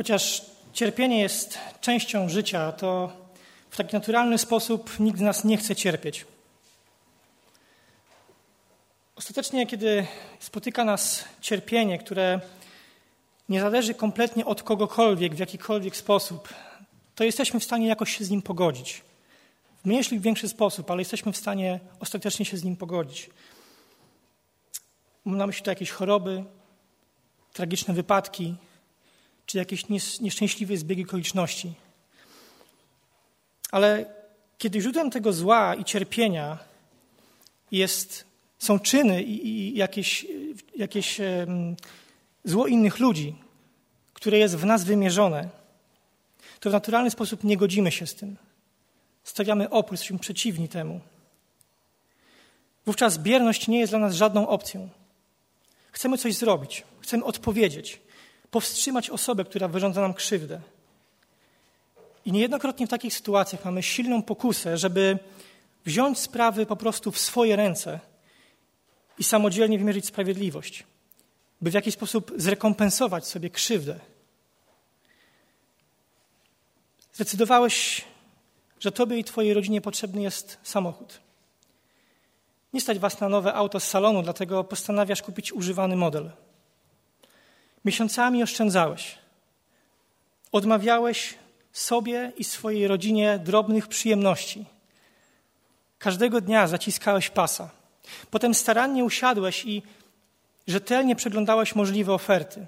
Chociaż cierpienie jest częścią życia, to w taki naturalny sposób nikt z nas nie chce cierpieć. Ostatecznie, kiedy spotyka nas cierpienie, które nie zależy kompletnie od kogokolwiek w jakikolwiek sposób, to jesteśmy w stanie jakoś się z nim pogodzić. W mniejszy lub większy sposób, ale jesteśmy w stanie ostatecznie się z nim pogodzić. Mam na myśli to jakieś choroby, tragiczne wypadki, czy jakieś nieszczęśliwe zbiegi okoliczności. Ale kiedy źródłem tego zła i cierpienia jest, są czyny i, i jakieś, jakieś zło innych ludzi, które jest w nas wymierzone, to w naturalny sposób nie godzimy się z tym. Stawiamy opór, jesteśmy przeciwni temu. Wówczas bierność nie jest dla nas żadną opcją. Chcemy coś zrobić, chcemy odpowiedzieć, powstrzymać osobę, która wyrządza nam krzywdę. I niejednokrotnie w takich sytuacjach mamy silną pokusę, żeby wziąć sprawy po prostu w swoje ręce i samodzielnie wymierzyć sprawiedliwość, by w jakiś sposób zrekompensować sobie krzywdę. Zdecydowałeś, że Tobie i Twojej rodzinie potrzebny jest samochód. Nie stać Was na nowe auto z salonu, dlatego postanawiasz kupić używany model. Miesiącami oszczędzałeś. Odmawiałeś sobie i swojej rodzinie drobnych przyjemności. Każdego dnia zaciskałeś pasa. Potem starannie usiadłeś i rzetelnie przeglądałeś możliwe oferty.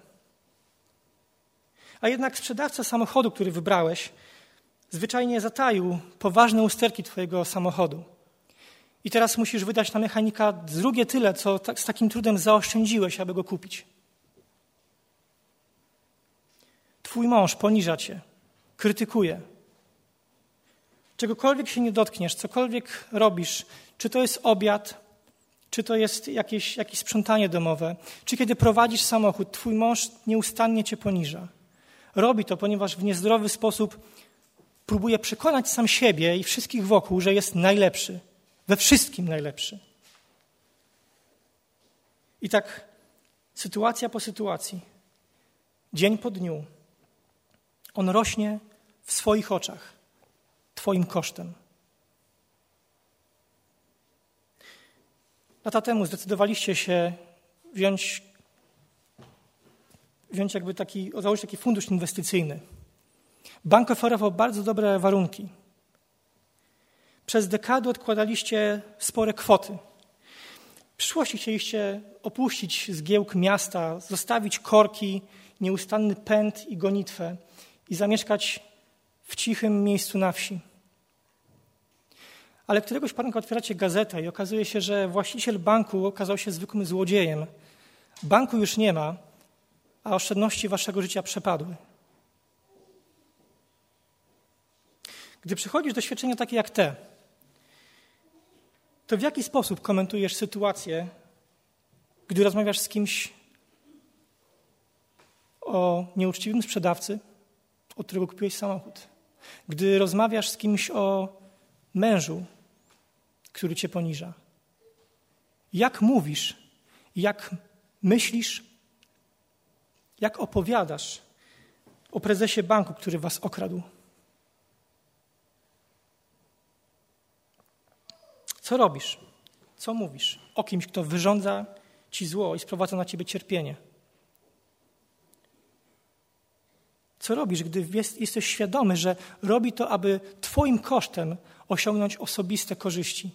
A jednak sprzedawca samochodu, który wybrałeś, zwyczajnie zataił poważne usterki Twojego samochodu. I teraz musisz wydać na mechanika drugie tyle, co z takim trudem zaoszczędziłeś, aby go kupić. Twój mąż poniża cię, krytykuje. Czegokolwiek się nie dotkniesz, cokolwiek robisz, czy to jest obiad, czy to jest jakieś, jakieś sprzątanie domowe, czy kiedy prowadzisz samochód, twój mąż nieustannie cię poniża. Robi to, ponieważ w niezdrowy sposób próbuje przekonać sam siebie i wszystkich wokół, że jest najlepszy, we wszystkim najlepszy. I tak sytuacja po sytuacji, dzień po dniu, on rośnie w swoich oczach, Twoim kosztem. Lata temu zdecydowaliście się wziąć, wziąć jakby taki, założyć taki fundusz inwestycyjny. Bank oferował bardzo dobre warunki. Przez dekady odkładaliście spore kwoty. W przyszłości chcieliście opuścić zgiełk miasta, zostawić korki, nieustanny pęd i gonitwę i zamieszkać w cichym miejscu na wsi. Ale któregoś poranka otwieracie gazetę i okazuje się, że właściciel banku okazał się zwykłym złodziejem. Banku już nie ma, a oszczędności waszego życia przepadły. Gdy przychodzisz doświadczenia takie jak te, to w jaki sposób komentujesz sytuację, gdy rozmawiasz z kimś o nieuczciwym sprzedawcy, od którego kupiłeś samochód? Gdy rozmawiasz z kimś o mężu, który cię poniża? Jak mówisz, jak myślisz, jak opowiadasz o prezesie banku, który was okradł? Co robisz? Co mówisz o kimś, kto wyrządza ci zło i sprowadza na ciebie cierpienie? Co robisz, gdy jesteś świadomy, że robi to, aby Twoim kosztem osiągnąć osobiste korzyści?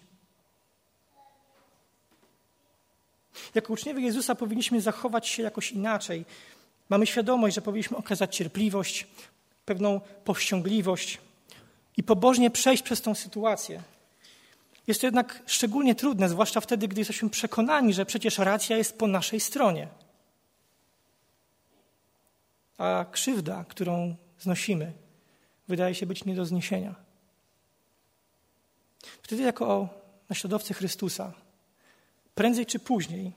Jako uczniowie Jezusa powinniśmy zachować się jakoś inaczej. Mamy świadomość, że powinniśmy okazać cierpliwość, pewną powściągliwość i pobożnie przejść przez tą sytuację. Jest to jednak szczególnie trudne, zwłaszcza wtedy, gdy jesteśmy przekonani, że przecież racja jest po naszej stronie. A krzywda, którą znosimy, wydaje się być nie do zniesienia. Wtedy, jako naśladowcy Chrystusa, prędzej czy później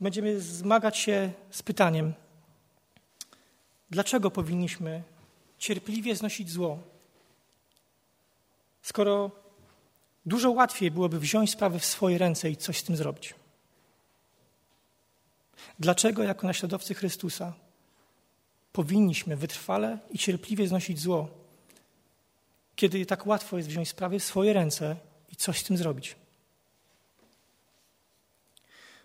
będziemy zmagać się z pytaniem, dlaczego powinniśmy cierpliwie znosić zło, skoro Dużo łatwiej byłoby wziąć sprawę w swoje ręce i coś z tym zrobić. Dlaczego jako naśladowcy Chrystusa powinniśmy wytrwale i cierpliwie znosić zło, kiedy tak łatwo jest wziąć sprawy w swoje ręce i coś z tym zrobić.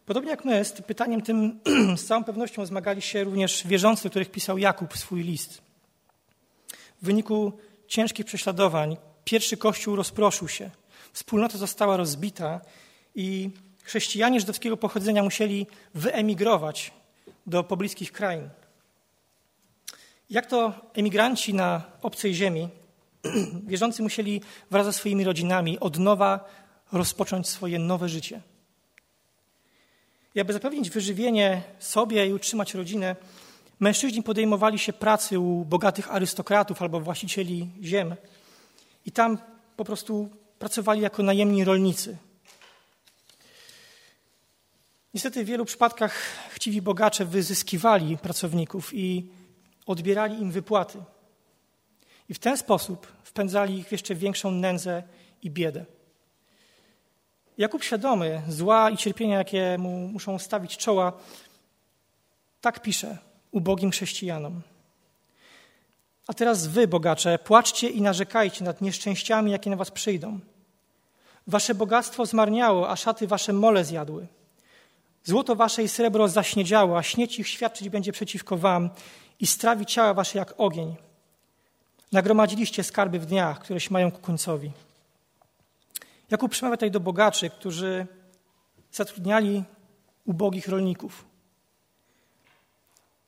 Podobnie jak my, z pytaniem tym z całą pewnością zmagali się również wierzący, których pisał Jakub swój list. W wyniku ciężkich prześladowań pierwszy kościół rozproszył się, wspólnota została rozbita i chrześcijanie żydowskiego pochodzenia musieli wyemigrować do pobliskich krain. Jak to emigranci na obcej ziemi, wierzący musieli wraz ze swoimi rodzinami od nowa rozpocząć swoje nowe życie. I aby zapewnić wyżywienie sobie i utrzymać rodzinę, mężczyźni podejmowali się pracy u bogatych arystokratów albo właścicieli ziem. I tam po prostu pracowali jako najemni rolnicy. Niestety w wielu przypadkach chciwi bogacze wyzyskiwali pracowników i odbierali im wypłaty. I w ten sposób wpędzali ich w jeszcze większą nędzę i biedę. Jakub świadomy zła i cierpienia, jakie mu muszą stawić czoła, tak pisze ubogim chrześcijanom. A teraz wy, bogacze, płaczcie i narzekajcie nad nieszczęściami, jakie na was przyjdą. Wasze bogactwo zmarniało, a szaty wasze mole zjadły. Złoto wasze i srebro zaśniedziało, a śnieć ich świadczyć będzie przeciwko wam i strawi ciała wasze jak ogień. Nagromadziliście skarby w dniach, które się mają ku końcowi. Jakub przemawia tutaj do bogaczy, którzy zatrudniali ubogich rolników.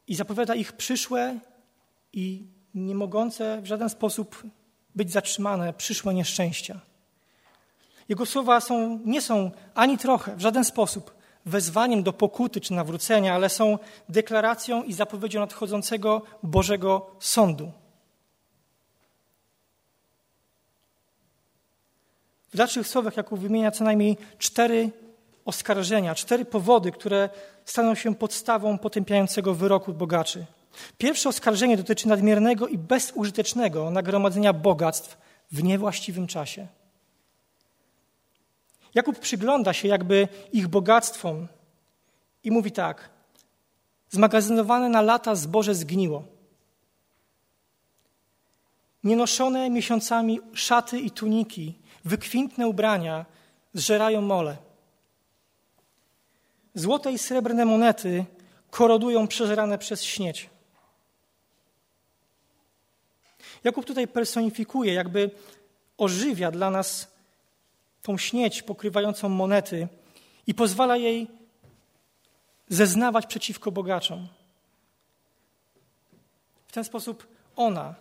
I zapowiada ich przyszłe i nie mogące w żaden sposób być zatrzymane przyszłe nieszczęścia. Jego słowa są, nie są ani trochę, w żaden sposób wezwaniem do pokuty czy nawrócenia, ale są deklaracją i zapowiedzią nadchodzącego Bożego Sądu. W dalszych słowach Jakub wymienia co najmniej cztery oskarżenia, cztery powody, które staną się podstawą potępiającego wyroku bogaczy. Pierwsze oskarżenie dotyczy nadmiernego i bezużytecznego nagromadzenia bogactw w niewłaściwym czasie. Jakub przygląda się jakby ich bogactwom i mówi tak: Zmagazynowane na lata zboże zgniło. Nienoszone miesiącami szaty i tuniki, wykwintne ubrania zżerają mole. Złote i srebrne monety korodują przeżerane przez śnieć. Jakub tutaj personifikuje, jakby ożywia dla nas tą śnieć pokrywającą monety i pozwala jej zeznawać przeciwko bogaczom. W ten sposób ona,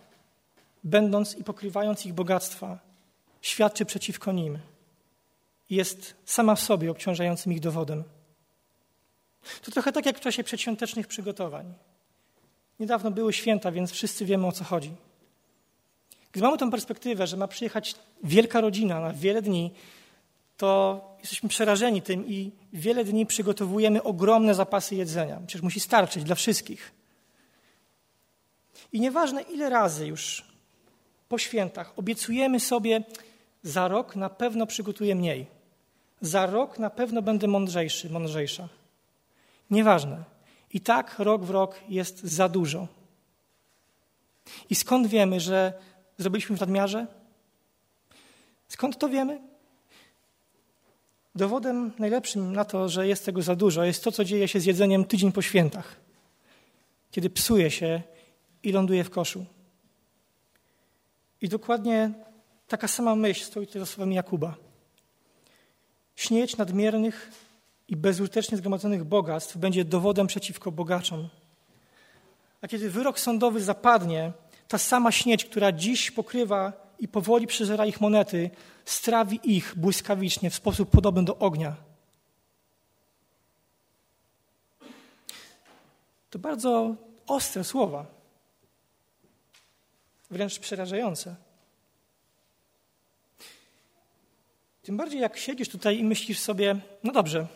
będąc i pokrywając ich bogactwa, świadczy przeciwko nim i jest sama w sobie obciążającym ich dowodem. To trochę tak jak w czasie przedświątecznych przygotowań. Niedawno były święta, więc wszyscy wiemy o co chodzi. Gdy mamy tę perspektywę, że ma przyjechać wielka rodzina na wiele dni, to jesteśmy przerażeni tym i wiele dni przygotowujemy ogromne zapasy jedzenia. Przecież musi starczyć dla wszystkich. I nieważne ile razy już po świętach obiecujemy sobie, za rok na pewno przygotuję mniej. Za rok na pewno będę mądrzejszy, mądrzejsza. Nieważne. I tak rok w rok jest za dużo. I skąd wiemy, że zrobiliśmy w nadmiarze? Skąd to wiemy? Dowodem najlepszym na to, że jest tego za dużo, jest to, co dzieje się z jedzeniem tydzień po świętach, kiedy psuje się i ląduje w koszu. I dokładnie taka sama myśl stoi tutaj za słowami Jakuba. Śnieć nadmiernych i bezużytecznie zgromadzonych bogactw będzie dowodem przeciwko bogaczom. A kiedy wyrok sądowy zapadnie, ta sama śnieć, która dziś pokrywa i powoli przeżera ich monety, strawi ich błyskawicznie w sposób podobny do ognia. To bardzo ostre słowa, wręcz przerażające. Tym bardziej jak siedzisz tutaj i myślisz sobie, no dobrze,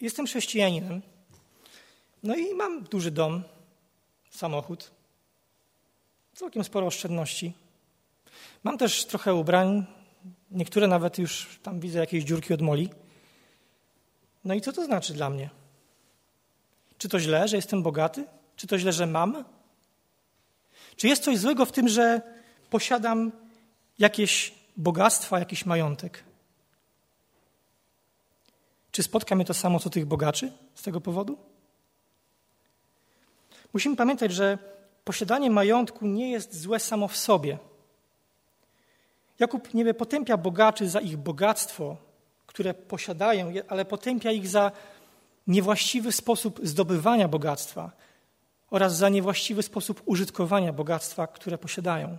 jestem chrześcijaninem, no i mam duży dom, samochód, całkiem sporo oszczędności. Mam też trochę ubrań, niektóre nawet już tam widzę jakieś dziurki od moli. No i co to znaczy dla mnie? Czy to źle, że jestem bogaty? Czy to źle, że mam? Czy jest coś złego w tym, że posiadam jakieś bogactwa, jakiś majątek? Czy spotka mnie to samo co tych bogaczy z tego powodu? Musimy pamiętać, że posiadanie majątku nie jest złe samo w sobie. Jakub nie potępia bogaczy za ich bogactwo, które posiadają, ale potępia ich za niewłaściwy sposób zdobywania bogactwa oraz za niewłaściwy sposób użytkowania bogactwa, które posiadają.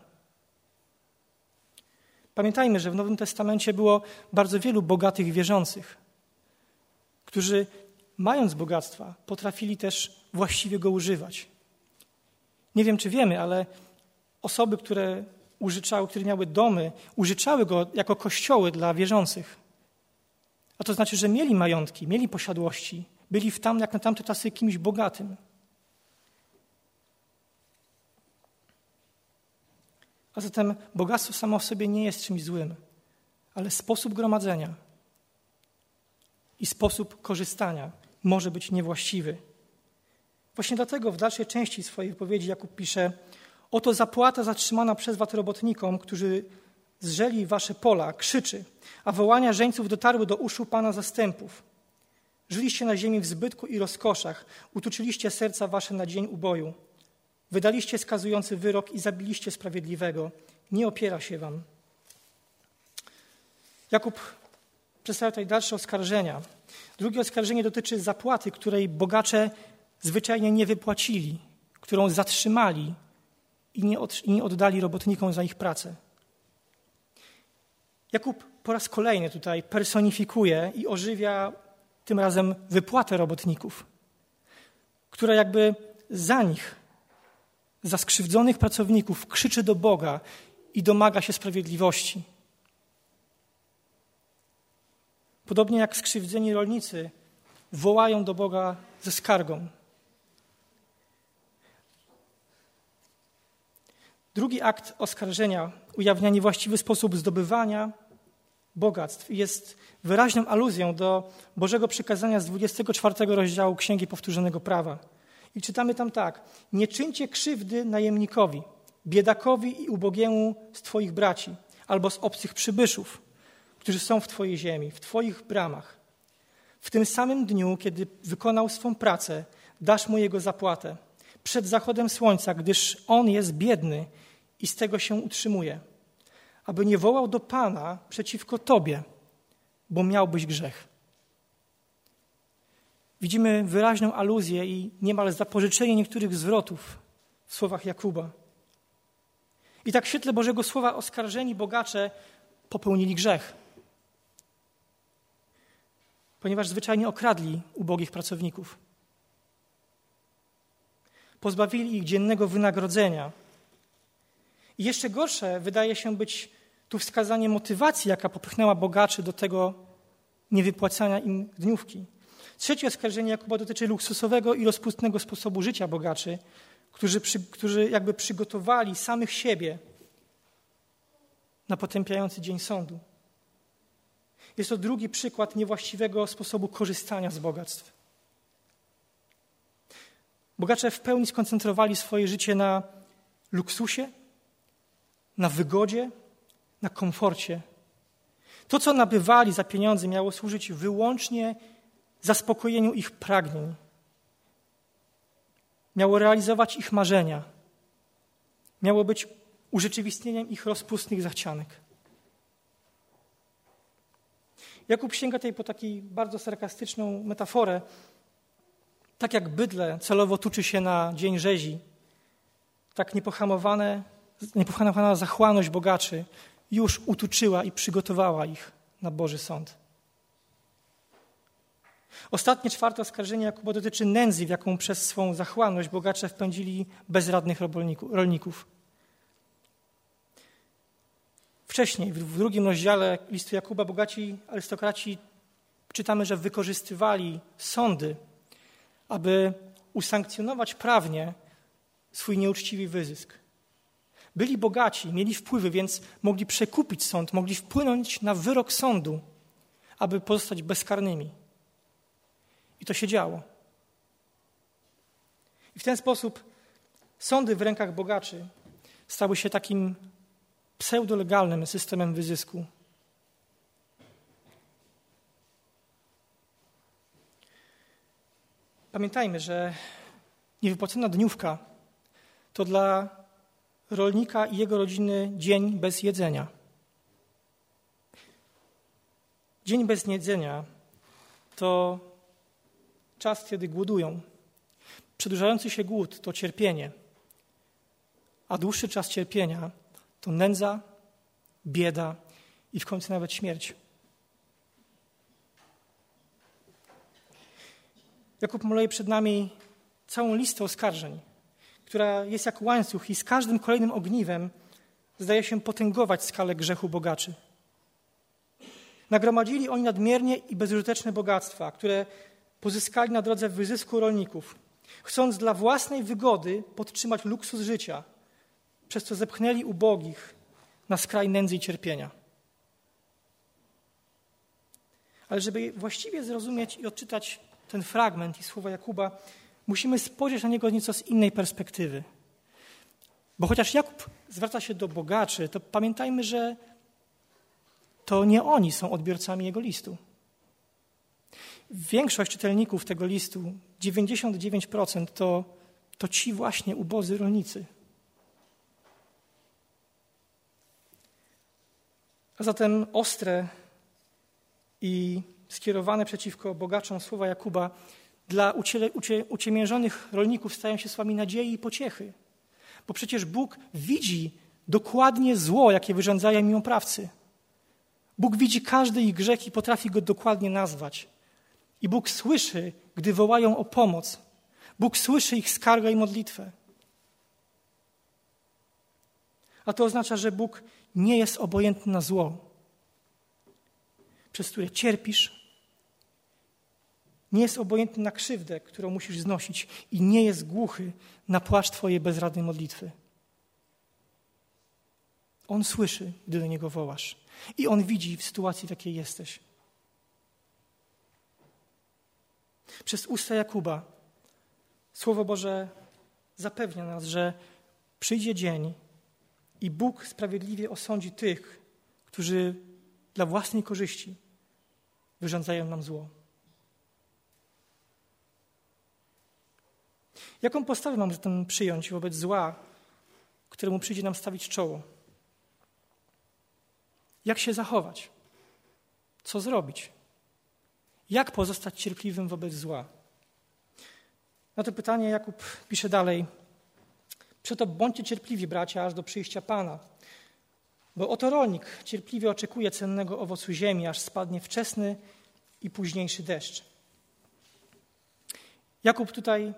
Pamiętajmy, że w Nowym Testamencie było bardzo wielu bogatych wierzących, którzy mając bogactwa, potrafili też właściwie go używać. Nie wiem, czy wiemy, ale osoby, które użyczały, które miały domy, użyczały go jako kościoły dla wierzących. A to znaczy, że mieli majątki, mieli posiadłości, byli w tam, jak na tamte czasy kimś bogatym. A zatem bogactwo samo w sobie nie jest czymś złym, ale sposób gromadzenia i sposób korzystania może być niewłaściwy. Właśnie dlatego w dalszej części swojej wypowiedzi Jakub pisze: Oto zapłata zatrzymana przez was robotnikom, którzy zrzeli wasze pola, krzyczy, a wołania żeńców dotarły do uszu Pana zastępów. Żyliście na ziemi w zbytku i rozkoszach, utuczyliście serca wasze na dzień uboju. Wydaliście skazujący wyrok i zabiliście sprawiedliwego. Nie opiera się wam. Jakub przedstawia tutaj dalsze oskarżenia. Drugie oskarżenie dotyczy zapłaty, której bogacze zwyczajnie nie wypłacili, którą zatrzymali i nie, od, i nie oddali robotnikom za ich pracę. Jakub po raz kolejny tutaj personifikuje i ożywia tym razem wypłatę robotników, która jakby za nich, za skrzywdzonych pracowników krzyczy do Boga i domaga się sprawiedliwości. Podobnie jak skrzywdzeni rolnicy wołają do Boga ze skargą. Drugi akt oskarżenia ujawnia niewłaściwy sposób zdobywania bogactw i jest wyraźną aluzją do Bożego przykazania z 24 rozdziału Księgi Powtórzonego Prawa. I czytamy tam tak: Nie czyńcie krzywdy najemnikowi, biedakowi i ubogiemu z Twoich braci albo z obcych przybyszów, którzy są w Twojej ziemi, w Twoich bramach. W tym samym dniu, kiedy wykonał swą pracę, dasz mu jego zapłatę. Przed zachodem słońca, gdyż on jest biedny i z tego się utrzymuje. Aby nie wołał do Pana przeciwko Tobie, bo miałbyś grzech. Widzimy wyraźną aluzję i niemal zapożyczenie niektórych zwrotów w słowach Jakuba. I tak w świetle Bożego Słowa oskarżeni bogacze popełnili grzech, ponieważ zwyczajnie okradli ubogich pracowników. Pozbawili ich dziennego wynagrodzenia. I jeszcze gorsze wydaje się być tu wskazanie motywacji, jaka popchnęła bogaczy do tego niewypłacania im dniówki. Trzecie oskarżenie Jakuba dotyczy luksusowego i rozpustnego sposobu życia bogaczy, którzy, przy, którzy jakby przygotowali samych siebie na potępiający dzień sądu. Jest to drugi przykład niewłaściwego sposobu korzystania z bogactw. Bogacze w pełni skoncentrowali swoje życie na luksusie, na wygodzie, na komforcie. To, co nabywali za pieniądze, miało służyć wyłącznie zaspokojeniu ich pragnień. Miało realizować ich marzenia. Miało być urzeczywistnieniem ich rozpustnych zachcianek. Jakub sięga tutaj po taką bardzo sarkastyczną metaforę. Tak jak bydle celowo tuczy się na dzień rzezi, tak niepohamowane, niepohamowana zachłanność bogaczy już utuczyła i przygotowała ich na Boży Sąd. Ostatnie, czwarte oskarżenie Jakuba dotyczy nędzy, w jaką przez swą zachłanność bogacze wpędzili bezradnych rolników. Wcześniej, w drugim rozdziale listu Jakuba, bogaci arystokraci czytamy, że wykorzystywali sądy, aby usankcjonować prawnie swój nieuczciwy wyzysk. Byli bogaci, mieli wpływy, więc mogli przekupić sąd, mogli wpłynąć na wyrok sądu, aby pozostać bezkarnymi. I to się działo. I w ten sposób sądy w rękach bogaczy stały się takim pseudolegalnym systemem wyzysku. Pamiętajmy, że niewypłacona dniówka to dla rolnika i jego rodziny dzień bez jedzenia. Dzień bez jedzenia to czas, kiedy głodują. Przedłużający się głód to cierpienie, a dłuższy czas cierpienia to nędza, bieda i w końcu nawet śmierć. Jakub maleje przed nami całą listę oskarżeń, która jest jak łańcuch i z każdym kolejnym ogniwem zdaje się potęgować skalę grzechu bogaczy. Nagromadzili oni nadmiernie i bezużyteczne bogactwa, które pozyskali na drodze wyzysku rolników, chcąc dla własnej wygody podtrzymać luksus życia, przez co zepchnęli ubogich na skraj nędzy i cierpienia. Ale żeby właściwie zrozumieć i odczytać ten fragment i słowa Jakuba, musimy spojrzeć na niego nieco z innej perspektywy. Bo chociaż Jakub zwraca się do bogaczy, to pamiętajmy, że to nie oni są odbiorcami jego listu. Większość czytelników tego listu, 99%, to, to ci właśnie ubodzy rolnicy. A zatem ostre i skierowane przeciwko bogaczom słowa Jakuba dla ucie, ucie, uciemiężonych rolników stają się słowami nadziei i pociechy. Bo przecież Bóg widzi dokładnie zło, jakie wyrządzają im oprawcy. Bóg widzi każdy ich grzech i potrafi go dokładnie nazwać. I Bóg słyszy, gdy wołają o pomoc. Bóg słyszy ich skargę i modlitwę. A to oznacza, że Bóg nie jest obojętny na zło, przez które cierpisz, nie jest obojętny na krzywdę, którą musisz znosić i nie jest głuchy na płaszcz Twojej bezradnej modlitwy. On słyszy, gdy do Niego wołasz i On widzi w sytuacji, w jakiej jesteś. Przez usta Jakuba Słowo Boże zapewnia nas, że przyjdzie dzień i Bóg sprawiedliwie osądzi tych, którzy dla własnej korzyści wyrządzają nam zło. Jaką postawę mamy zatem przyjąć wobec zła, któremu przyjdzie nam stawić czoło? Jak się zachować? Co zrobić? Jak pozostać cierpliwym wobec zła? Na to pytanie Jakub pisze dalej. Przeto bądźcie cierpliwi, bracia, aż do przyjścia Pana. Bo oto rolnik cierpliwie oczekuje cennego owocu ziemi, aż spadnie wczesny i późniejszy deszcz. Jakub tutaj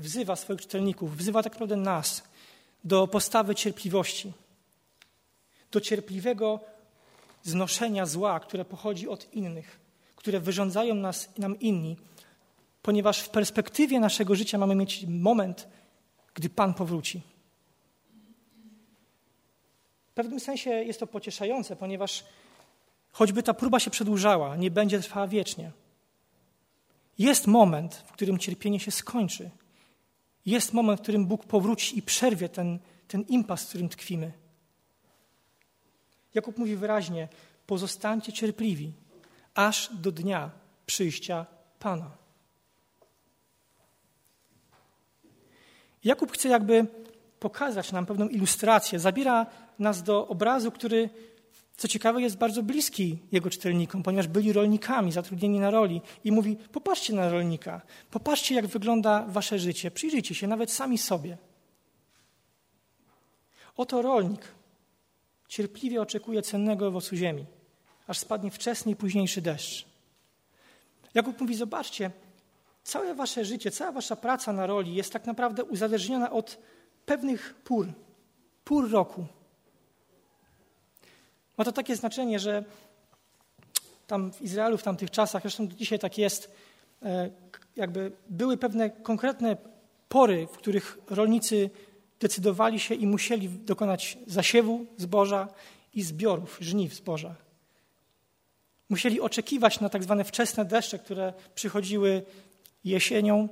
wzywa swoich czytelników, wzywa tak naprawdę nas do postawy cierpliwości, do cierpliwego znoszenia zła, które pochodzi od innych, które wyrządzają nas, nam inni, ponieważ w perspektywie naszego życia mamy mieć moment, gdy Pan powróci. W pewnym sensie jest to pocieszające, ponieważ choćby ta próba się przedłużała, nie będzie trwała wiecznie. Jest moment, w którym cierpienie się skończy. Jest moment, w którym Bóg powróci i przerwie ten, ten impas, w którym tkwimy. Jakub mówi wyraźnie: pozostańcie cierpliwi, aż do dnia przyjścia Pana. Jakub chce jakby pokazać nam pewną ilustrację. Zabiera nas do obrazu, który, co ciekawe, jest bardzo bliski jego czytelnikom, ponieważ byli rolnikami, zatrudnieni na roli. I mówi: Popatrzcie na rolnika, popatrzcie, jak wygląda wasze życie, przyjrzyjcie się nawet sami sobie. Oto rolnik cierpliwie oczekuje cennego owocu ziemi, aż spadnie wczesny i późniejszy deszcz. Jakub mówi: Zobaczcie, całe wasze życie, cała wasza praca na roli jest tak naprawdę uzależniona od pewnych pór, pór roku. Ma to takie znaczenie, że tam w Izraelu w tamtych czasach, zresztą dzisiaj tak jest, e, jakby były pewne konkretne pory, w których rolnicy decydowali się i musieli dokonać zasiewu zboża i zbiorów, żniw zboża. Musieli oczekiwać na tak zwane wczesne deszcze, które przychodziły jesienią,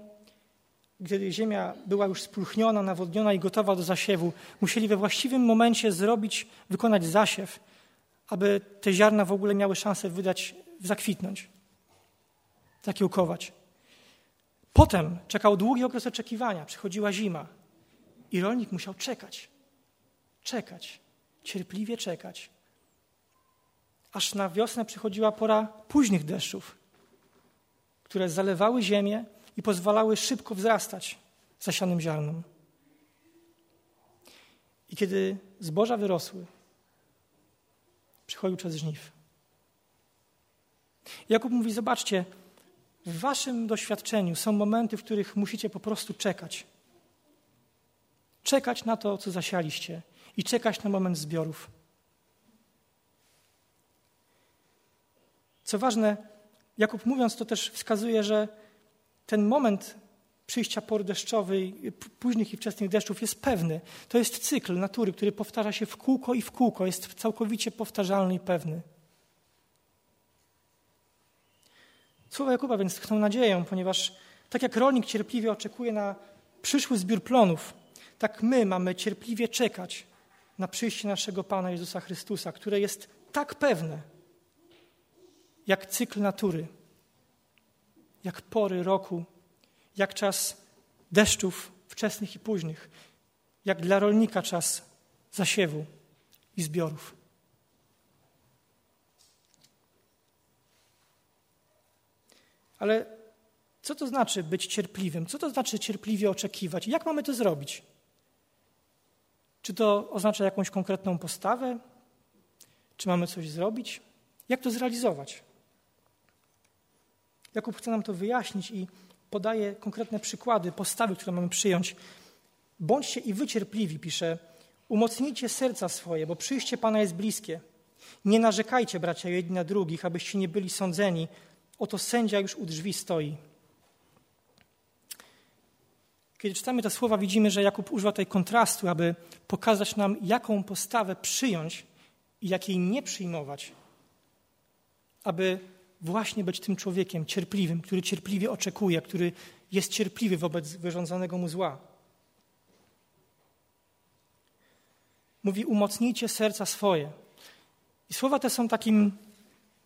gdy ziemia była już spróchniona, nawodniona i gotowa do zasiewu, musieli we właściwym momencie zrobić, wykonać zasiew, aby te ziarna w ogóle miały szansę wydać, zakwitnąć, zakiełkować. Potem czekał długi okres oczekiwania, przychodziła zima i rolnik musiał czekać, czekać, cierpliwie czekać, aż na wiosnę przychodziła pora późnych deszczów, które zalewały ziemię i pozwalały szybko wzrastać zasianym ziarnom. I kiedy zboża wyrosły, przychodził czas żniw. Jakub mówi: Zobaczcie, w waszym doświadczeniu są momenty, w których musicie po prostu czekać. Czekać na to, co zasialiście i czekać na moment zbiorów. Co ważne, Jakub mówiąc to też wskazuje, że ten moment przyjścia pory deszczowej, późnych i wczesnych deszczów jest pewny. To jest cykl natury, który powtarza się w kółko i w kółko, jest całkowicie powtarzalny i pewny. Słowa Jakuba więc tchną nadzieję, ponieważ tak jak rolnik cierpliwie oczekuje na przyszły zbiór plonów, tak my mamy cierpliwie czekać na przyjście naszego Pana Jezusa Chrystusa, które jest tak pewne, jak cykl natury, jak pory roku, jak czas deszczów wczesnych i późnych, jak dla rolnika czas zasiewu i zbiorów. Ale co to znaczy być cierpliwym? Co to znaczy cierpliwie oczekiwać? Jak mamy to zrobić? Czy to oznacza jakąś konkretną postawę? Czy mamy coś zrobić? Jak to zrealizować? Jakub chce nam to wyjaśnić i podaje konkretne przykłady, postawy, które mamy przyjąć. Bądźcie i wycierpliwi, pisze, umocnijcie serca swoje, bo przyjście Pana jest bliskie. Nie narzekajcie, bracia, jedni na drugich, abyście nie byli sądzeni. Oto sędzia już u drzwi stoi. Kiedy czytamy te słowa, widzimy, że Jakub używa tutaj kontrastu, aby pokazać nam, jaką postawę przyjąć i jakiej nie przyjmować, aby właśnie być tym człowiekiem cierpliwym, który cierpliwie oczekuje, który jest cierpliwy wobec wyrządzonego mu zła. Mówi: umocnijcie serca swoje. I słowa te są takim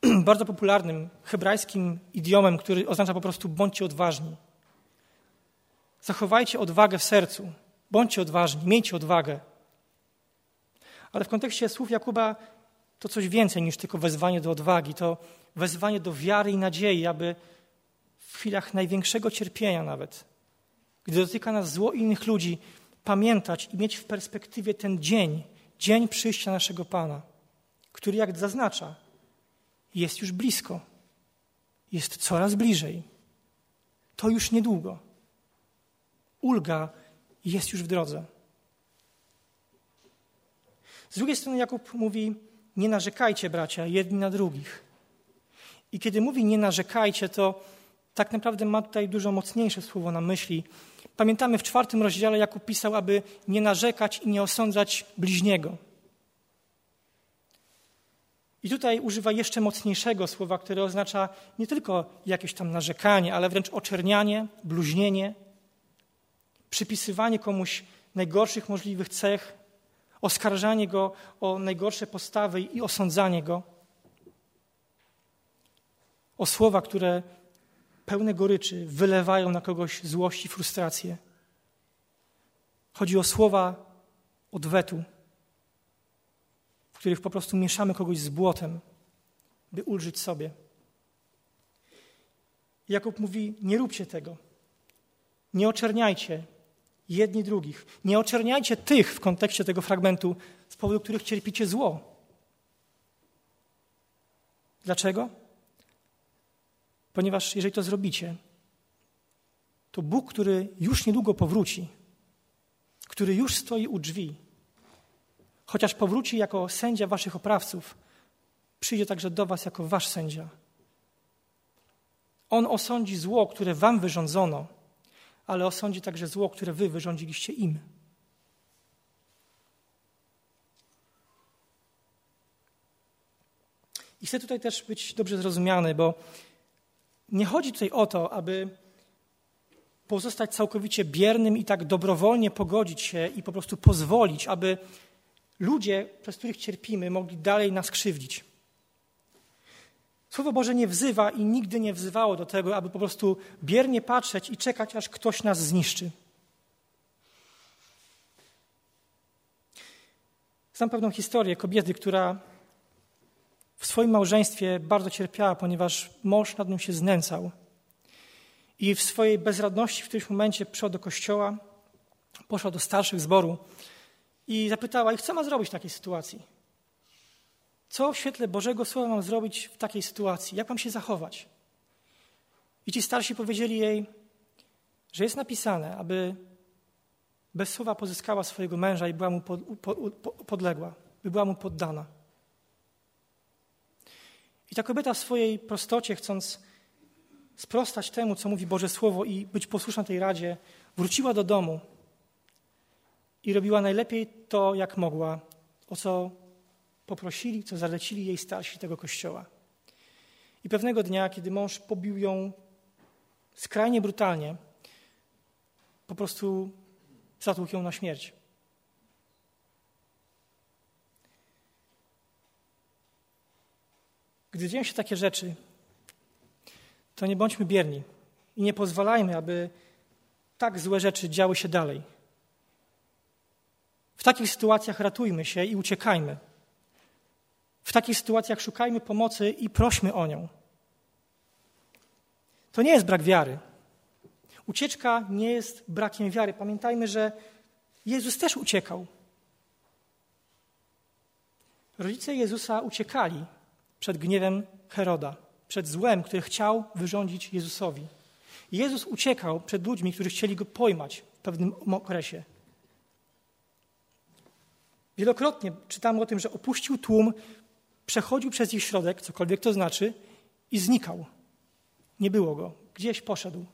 bardzo popularnym hebrajskim idiomem, który oznacza po prostu bądźcie odważni. Zachowajcie odwagę w sercu. Bądźcie odważni, miejcie odwagę. Ale w kontekście słów Jakuba to coś więcej niż tylko wezwanie do odwagi. To wezwanie do wiary i nadziei, aby w chwilach największego cierpienia nawet, gdy dotyka nas zło innych ludzi, pamiętać i mieć w perspektywie ten dzień, dzień przyjścia naszego Pana, który, jak zaznacza, jest już blisko, jest coraz bliżej. To już niedługo. Ulga jest już w drodze. Z drugiej strony Jakub mówi: Nie narzekajcie, bracia, jedni na drugich. I kiedy mówi nie narzekajcie, to tak naprawdę ma tutaj dużo mocniejsze słowo na myśli. Pamiętamy w czwartym rozdziale Jakub pisał, aby nie narzekać i nie osądzać bliźniego. I tutaj używa jeszcze mocniejszego słowa, które oznacza nie tylko jakieś tam narzekanie, ale wręcz oczernianie, bluźnienie, przypisywanie komuś najgorszych możliwych cech, oskarżanie go o najgorsze postawy i osądzanie go o słowa, które pełne goryczy wylewają na kogoś złość i frustrację. Chodzi o słowa odwetu, w których po prostu mieszamy kogoś z błotem, by ulżyć sobie. Jakub mówi: Nie róbcie tego. Nie oczerniajcie jedni drugich. Nie oczerniajcie tych w kontekście tego fragmentu, z powodu których cierpicie zło. Dlaczego? Ponieważ jeżeli to zrobicie, to Bóg, który już niedługo powróci, który już stoi u drzwi, chociaż powróci jako sędzia waszych oprawców, przyjdzie także do was jako wasz sędzia. On osądzi zło, które wam wyrządzono, ale osądzi także zło, które wy wyrządziliście im. I chcę tutaj też być dobrze zrozumiany, bo nie chodzi tutaj o to, aby pozostać całkowicie biernym i tak dobrowolnie pogodzić się i po prostu pozwolić, aby ludzie, przez których cierpimy, mogli dalej nas krzywdzić. Słowo Boże nie wzywa i nigdy nie wzywało do tego, aby po prostu biernie patrzeć i czekać, aż ktoś nas zniszczy. Znam pewną historię kobiety, która w swoim małżeństwie bardzo cierpiała, ponieważ mąż nad nią się znęcał. I w swojej bezradności w którymś momencie przyszła do kościoła, poszła do starszych zboru i zapytała ich, co ma zrobić w takiej sytuacji. Co w świetle Bożego Słowa mam zrobić w takiej sytuacji? Jak mam się zachować? I ci starsi powiedzieli jej, że jest napisane, aby bez słowa pozyskała swojego męża i była mu pod, podległa, by była mu poddana. I ta kobieta w swojej prostocie, chcąc sprostać temu, co mówi Boże Słowo i być posłuszna tej radzie, wróciła do domu i robiła najlepiej to, jak mogła, o co poprosili, co zalecili jej starsi tego kościoła. I pewnego dnia, kiedy mąż pobił ją skrajnie brutalnie, po prostu zatłukł ją na śmierć. Gdy dzieją się takie rzeczy, to nie bądźmy bierni i nie pozwalajmy, aby tak złe rzeczy działy się dalej. W takich sytuacjach ratujmy się i uciekajmy. W takich sytuacjach szukajmy pomocy i prośmy o nią. To nie jest brak wiary. Ucieczka nie jest brakiem wiary. Pamiętajmy, że Jezus też uciekał. Rodzice Jezusa uciekali przed gniewem Heroda, przed złem, który chciał wyrządzić Jezusowi. Jezus uciekał przed ludźmi, którzy chcieli go pojmać w pewnym okresie. Wielokrotnie czytamy o tym, że opuścił tłum, przechodził przez ich środek, cokolwiek to znaczy, i znikał. Nie było go. Gdzieś poszedł.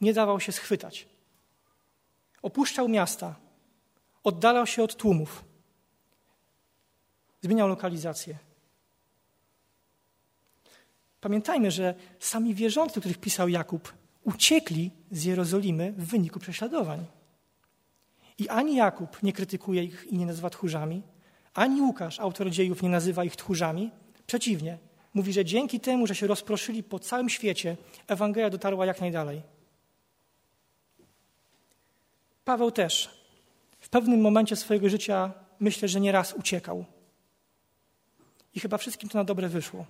Nie dawał się schwytać. Opuszczał miasta, oddalał się od tłumów, zmieniał lokalizację. Pamiętajmy, że sami wierzący, których pisał Jakub, uciekli z Jerozolimy w wyniku prześladowań. I ani Jakub nie krytykuje ich i nie nazywa tchórzami, ani Łukasz, autor dziejów, nie nazywa ich tchórzami. Przeciwnie, mówi, że dzięki temu, że się rozproszyli po całym świecie, Ewangelia dotarła jak najdalej. Paweł też w pewnym momencie swojego życia myślę, że nieraz uciekał. I chyba wszystkim to na dobre wyszło.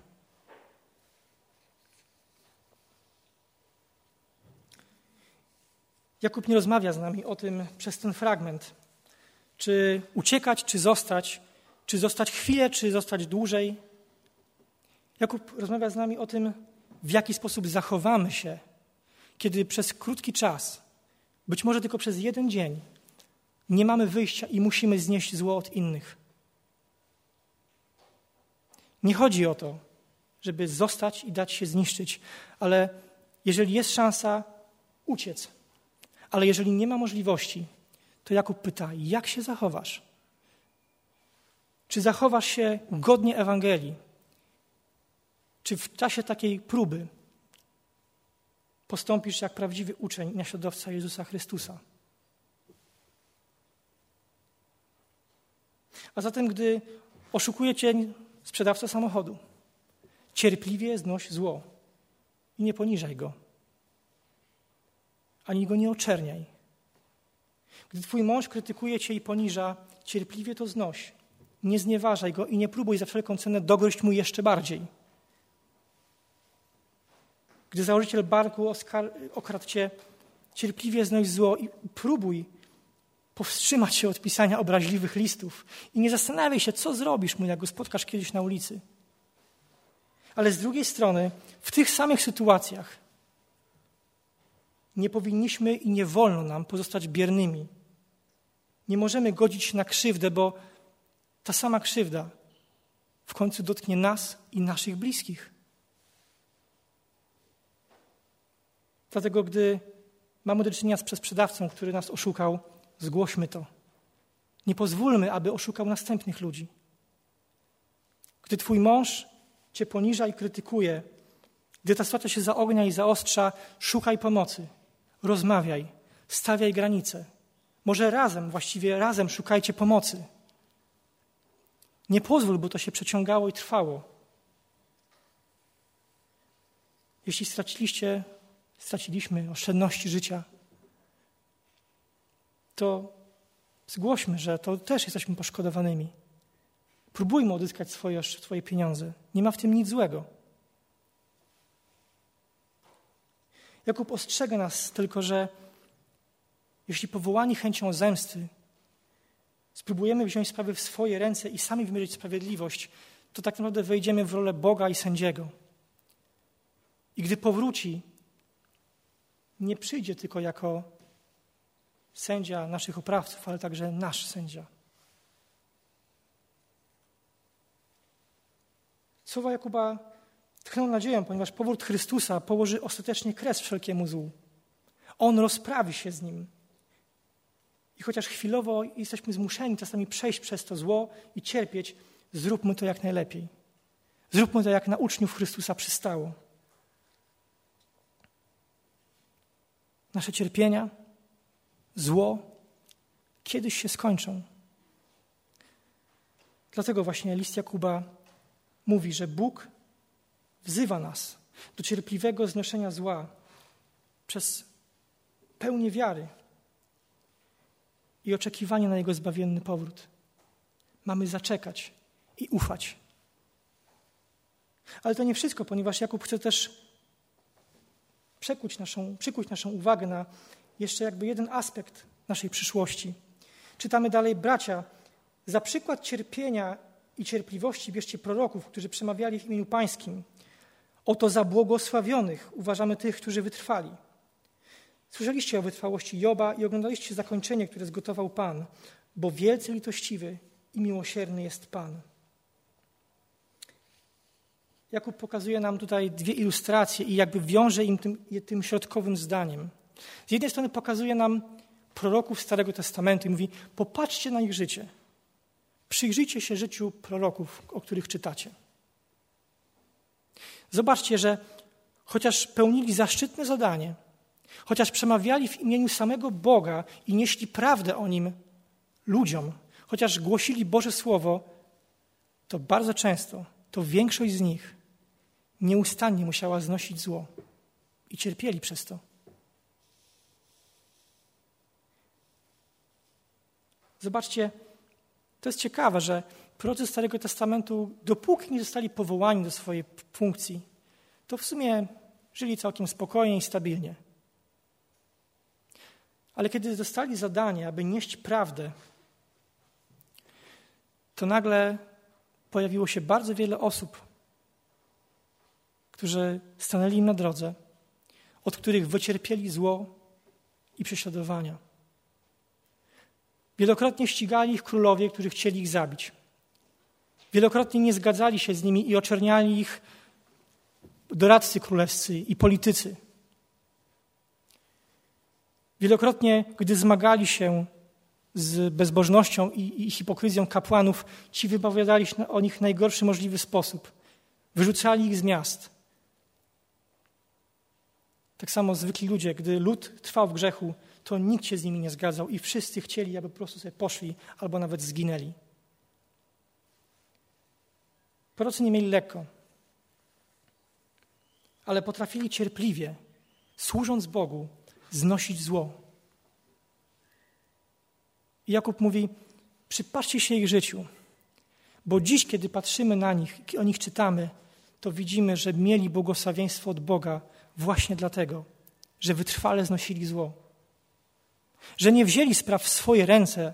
Jakub nie rozmawia z nami o tym przez ten fragment. Czy uciekać, czy zostać, czy zostać chwilę, czy zostać dłużej. Jakub rozmawia z nami o tym, w jaki sposób zachowamy się, kiedy przez krótki czas, być może tylko przez jeden dzień, nie mamy wyjścia i musimy znieść zło od innych. Nie chodzi o to, żeby zostać i dać się zniszczyć, ale jeżeli jest szansa, uciec ale jeżeli nie ma możliwości, to Jakub pyta, jak się zachowasz? Czy zachowasz się godnie Ewangelii? Czy w czasie takiej próby postąpisz jak prawdziwy uczeń naśladowca Jezusa Chrystusa? A zatem, gdy oszukuje cię sprzedawca samochodu, cierpliwie znoś zło i nie poniżaj go ani go nie oczerniaj. Gdy twój mąż krytykuje cię i poniża, cierpliwie to znoś. Nie znieważaj go i nie próbuj za wszelką cenę dogryźć mu jeszcze bardziej. Gdy założyciel barku okradł cię, cierpliwie znoś zło i próbuj powstrzymać się od pisania obraźliwych listów i nie zastanawiaj się, co zrobisz mu, jak go spotkasz kiedyś na ulicy. Ale z drugiej strony, w tych samych sytuacjach nie powinniśmy i nie wolno nam pozostać biernymi. Nie możemy godzić się na krzywdę, bo ta sama krzywda w końcu dotknie nas i naszych bliskich. Dlatego, gdy mamy do czynienia z sprzedawcą, który nas oszukał, zgłośmy to. Nie pozwólmy, aby oszukał następnych ludzi. Gdy Twój mąż Cię poniża i krytykuje, gdy ta sytuacja się zaognia i zaostrza, szukaj pomocy. Rozmawiaj, stawiaj granice. Może razem, właściwie razem szukajcie pomocy. Nie pozwól, bo to się przeciągało i trwało. Jeśli straciliście, straciliśmy oszczędności życia, to zgłośmy, że to też jesteśmy poszkodowanymi. Próbujmy odzyskać swoje, swoje pieniądze. Nie ma w tym nic złego. Jakub ostrzega nas tylko, że jeśli powołani chęcią zemsty spróbujemy wziąć sprawy w swoje ręce i sami wymierzyć sprawiedliwość, to tak naprawdę wejdziemy w rolę Boga i sędziego. I gdy powróci, nie przyjdzie tylko jako sędzia naszych oprawców, ale także nasz sędzia. Słowa Jakuba tchną nadzieję, ponieważ powrót Chrystusa położy ostatecznie kres wszelkiemu złu. On rozprawi się z nim. I chociaż chwilowo jesteśmy zmuszeni czasami przejść przez to zło i cierpieć, zróbmy to jak najlepiej. Zróbmy to jak na uczniów Chrystusa przystało. Nasze cierpienia, zło kiedyś się skończą. Dlatego właśnie list Jakuba mówi, że Bóg wzywa nas do cierpliwego znoszenia zła przez pełnię wiary i oczekiwanie na Jego zbawienny powrót. Mamy zaczekać i ufać. Ale to nie wszystko, ponieważ Jakub chce też naszą, przykuć naszą uwagę na jeszcze jakby jeden aspekt naszej przyszłości. Czytamy dalej, bracia, za przykład cierpienia i cierpliwości bierzcie proroków, którzy przemawiali w imieniu Pańskim. Oto za błogosławionych uważamy tych, którzy wytrwali. Słyszeliście o wytrwałości Joba i oglądaliście zakończenie, które zgotował Pan, bo wielce litościwy i miłosierny jest Pan. Jakub pokazuje nam tutaj dwie ilustracje i jakby wiąże im tym, tym środkowym zdaniem. Z jednej strony pokazuje nam proroków Starego Testamentu i mówi: Popatrzcie na ich życie. Przyjrzyjcie się życiu proroków, o których czytacie. Zobaczcie, że chociaż pełnili zaszczytne zadanie, chociaż przemawiali w imieniu samego Boga i nieśli prawdę o nim ludziom, chociaż głosili Boże Słowo, to bardzo często, to większość z nich nieustannie musiała znosić zło i cierpieli przez to. Zobaczcie, to jest ciekawe, że prorocy Starego Testamentu, dopóki nie zostali powołani do swojej funkcji, to w sumie żyli całkiem spokojnie i stabilnie. Ale kiedy dostali zadanie, aby nieść prawdę, to nagle pojawiło się bardzo wiele osób, którzy stanęli im na drodze, od których wycierpieli zło i prześladowania. Wielokrotnie ścigali ich królowie, którzy chcieli ich zabić. Wielokrotnie nie zgadzali się z nimi i oczerniali ich doradcy królewscy i politycy. Wielokrotnie, gdy zmagali się z bezbożnością i, i hipokryzją kapłanów, ci wypowiadali się o nich w najgorszy możliwy sposób. Wyrzucali ich z miast. Tak samo zwykli ludzie, gdy lud trwał w grzechu, to nikt się z nimi nie zgadzał i wszyscy chcieli, aby po prostu sobie poszli albo nawet zginęli. Prorocy nie mieli lekko, ale potrafili cierpliwie, służąc Bogu, znosić zło. I Jakub mówi: Przypatrzcie się ich życiu, bo dziś, kiedy patrzymy na nich, o nich czytamy, to widzimy, że mieli błogosławieństwo od Boga właśnie dlatego, że wytrwale znosili zło. Że nie wzięli spraw w swoje ręce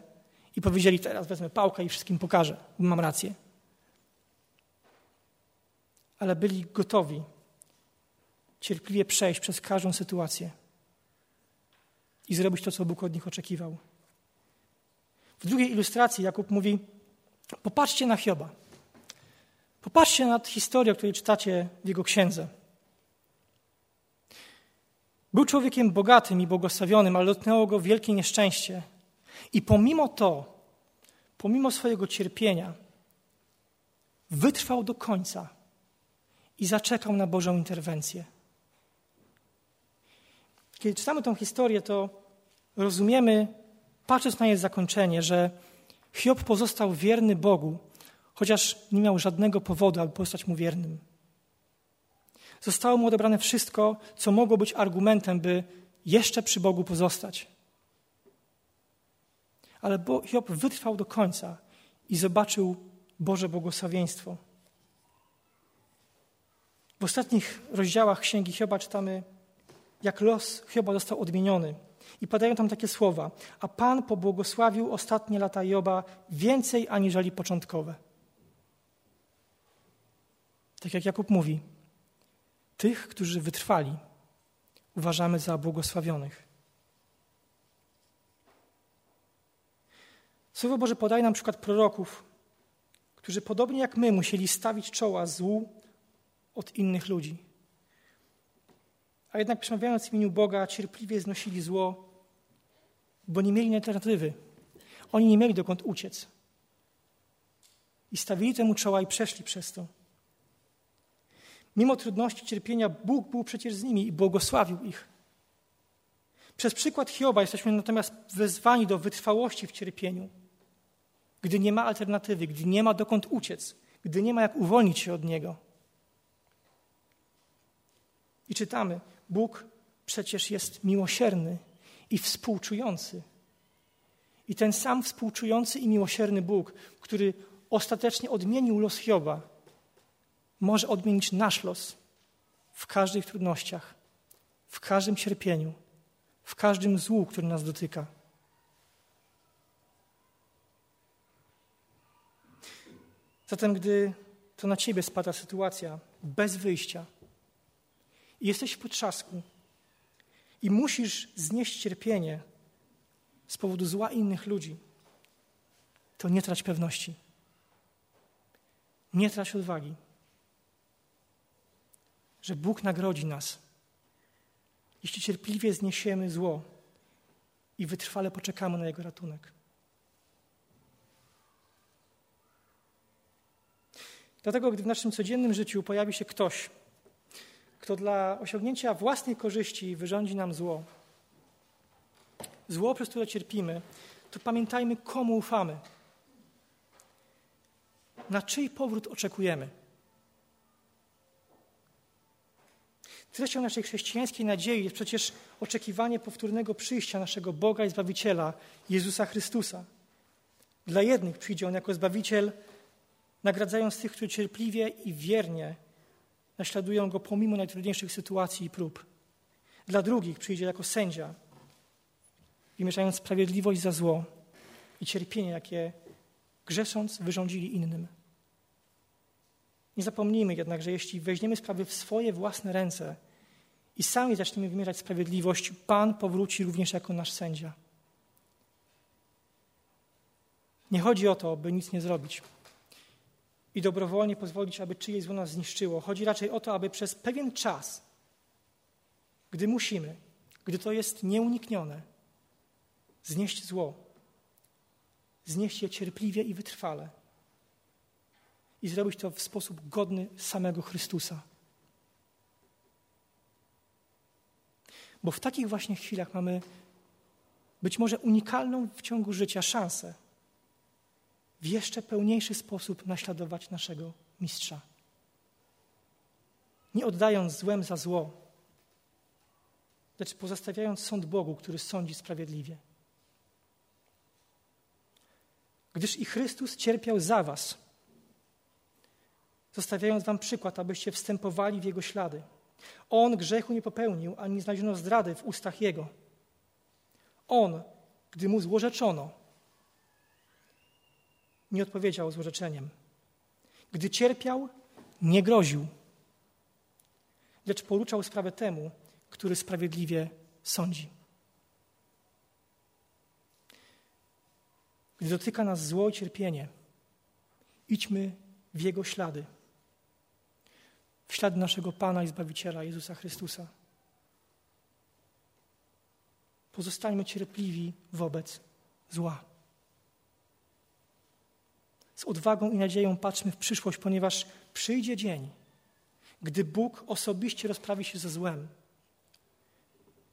i powiedzieli: Teraz wezmę pałkę i wszystkim pokażę, mam rację. Ale byli gotowi cierpliwie przejść przez każdą sytuację i zrobić to, co Bóg od nich oczekiwał. W drugiej ilustracji Jakub mówi: Popatrzcie na Hioba. Popatrzcie na historię, o której czytacie w jego księdze. Był człowiekiem bogatym i błogosławionym, ale dotknęło go wielkie nieszczęście. I pomimo to, pomimo swojego cierpienia, wytrwał do końca i zaczekał na Bożą interwencję. Kiedy czytamy tą historię, to rozumiemy, patrząc na jej zakończenie, że Hiob pozostał wierny Bogu, chociaż nie miał żadnego powodu, aby pozostać mu wiernym. Zostało mu odebrane wszystko, co mogło być argumentem, by jeszcze przy Bogu pozostać. Ale Hiob wytrwał do końca i zobaczył Boże błogosławieństwo. W ostatnich rozdziałach Księgi Hioba czytamy, jak los Hioba został odmieniony. I padają tam takie słowa. A Pan pobłogosławił ostatnie lata Joba więcej aniżeli początkowe. Tak jak Jakub mówi, tych, którzy wytrwali, uważamy za błogosławionych. Słowo Boże podaje nam przykład proroków, którzy podobnie jak my musieli stawić czoła złu od innych ludzi. A jednak przemawiając w imieniu Boga, cierpliwie znosili zło, bo nie mieli alternatywy. Oni nie mieli dokąd uciec. I stawili temu czoła i przeszli przez to. Mimo trudności, cierpienia, Bóg był przecież z nimi i błogosławił ich. Przez przykład Hioba jesteśmy natomiast wezwani do wytrwałości w cierpieniu, gdy nie ma alternatywy, gdy nie ma dokąd uciec, gdy nie ma jak uwolnić się od niego. I czytamy: Bóg przecież jest miłosierny i współczujący. I ten sam współczujący i miłosierny Bóg, który ostatecznie odmienił los Hioba, może odmienić nasz los w każdych trudnościach, w każdym cierpieniu, w każdym złu, który nas dotyka. Zatem, gdy to na ciebie spada sytuacja bez wyjścia i jesteś w potrzasku i musisz znieść cierpienie z powodu zła innych ludzi, to nie trać pewności. Nie trać odwagi że Bóg nagrodzi nas, jeśli cierpliwie zniesiemy zło i wytrwale poczekamy na Jego ratunek. Dlatego, gdy w naszym codziennym życiu pojawi się ktoś, kto dla osiągnięcia własnej korzyści wyrządzi nam zło, zło, przez które cierpimy, to pamiętajmy, komu ufamy, na czyj powrót oczekujemy. Treścią naszej chrześcijańskiej nadziei jest przecież oczekiwanie powtórnego przyjścia naszego Boga i Zbawiciela, Jezusa Chrystusa. Dla jednych przyjdzie On jako Zbawiciel, nagradzając tych, którzy cierpliwie i wiernie naśladują Go pomimo najtrudniejszych sytuacji i prób. Dla drugich przyjdzie jako sędzia, wymierzając sprawiedliwość za zło i cierpienie, jakie grzesząc wyrządzili innym. Nie zapomnijmy jednak, że jeśli weźmiemy sprawy w swoje własne ręce i sami zaczniemy wymierzać sprawiedliwość, Pan powróci również jako nasz sędzia. Nie chodzi o to, by nic nie zrobić i dobrowolnie pozwolić, aby czyjeś zło nas zniszczyło. Chodzi raczej o to, aby przez pewien czas, gdy musimy, gdy to jest nieuniknione, znieść zło, znieść je cierpliwie i wytrwale i zrobić to w sposób godny samego Chrystusa. Bo w takich właśnie chwilach mamy być może unikalną w ciągu życia szansę w jeszcze pełniejszy sposób naśladować naszego mistrza. Nie oddając złem za zło, lecz pozostawiając sąd Bogu, który sądzi sprawiedliwie. Gdyż i Chrystus cierpiał za Was zostawiając wam przykład, abyście wstępowali w jego ślady. On grzechu nie popełnił, ani nie znaleziono zdrady w ustach jego. On, gdy mu złorzeczono, nie odpowiedział złorzeczeniem. Gdy cierpiał, nie groził, lecz poruczał sprawę temu, który sprawiedliwie sądzi. Gdy dotyka nas zło i cierpienie, idźmy w Jego ślady w ślad naszego Pana i Zbawiciela Jezusa Chrystusa. Pozostańmy cierpliwi wobec zła. Z odwagą i nadzieją patrzmy w przyszłość, ponieważ przyjdzie dzień, gdy Bóg osobiście rozprawi się ze złem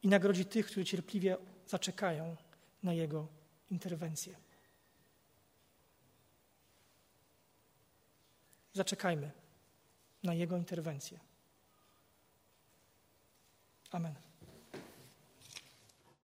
i nagrodzi tych, którzy cierpliwie zaczekają na Jego interwencję. Zaczekajmy na Jego interwencję. Amen.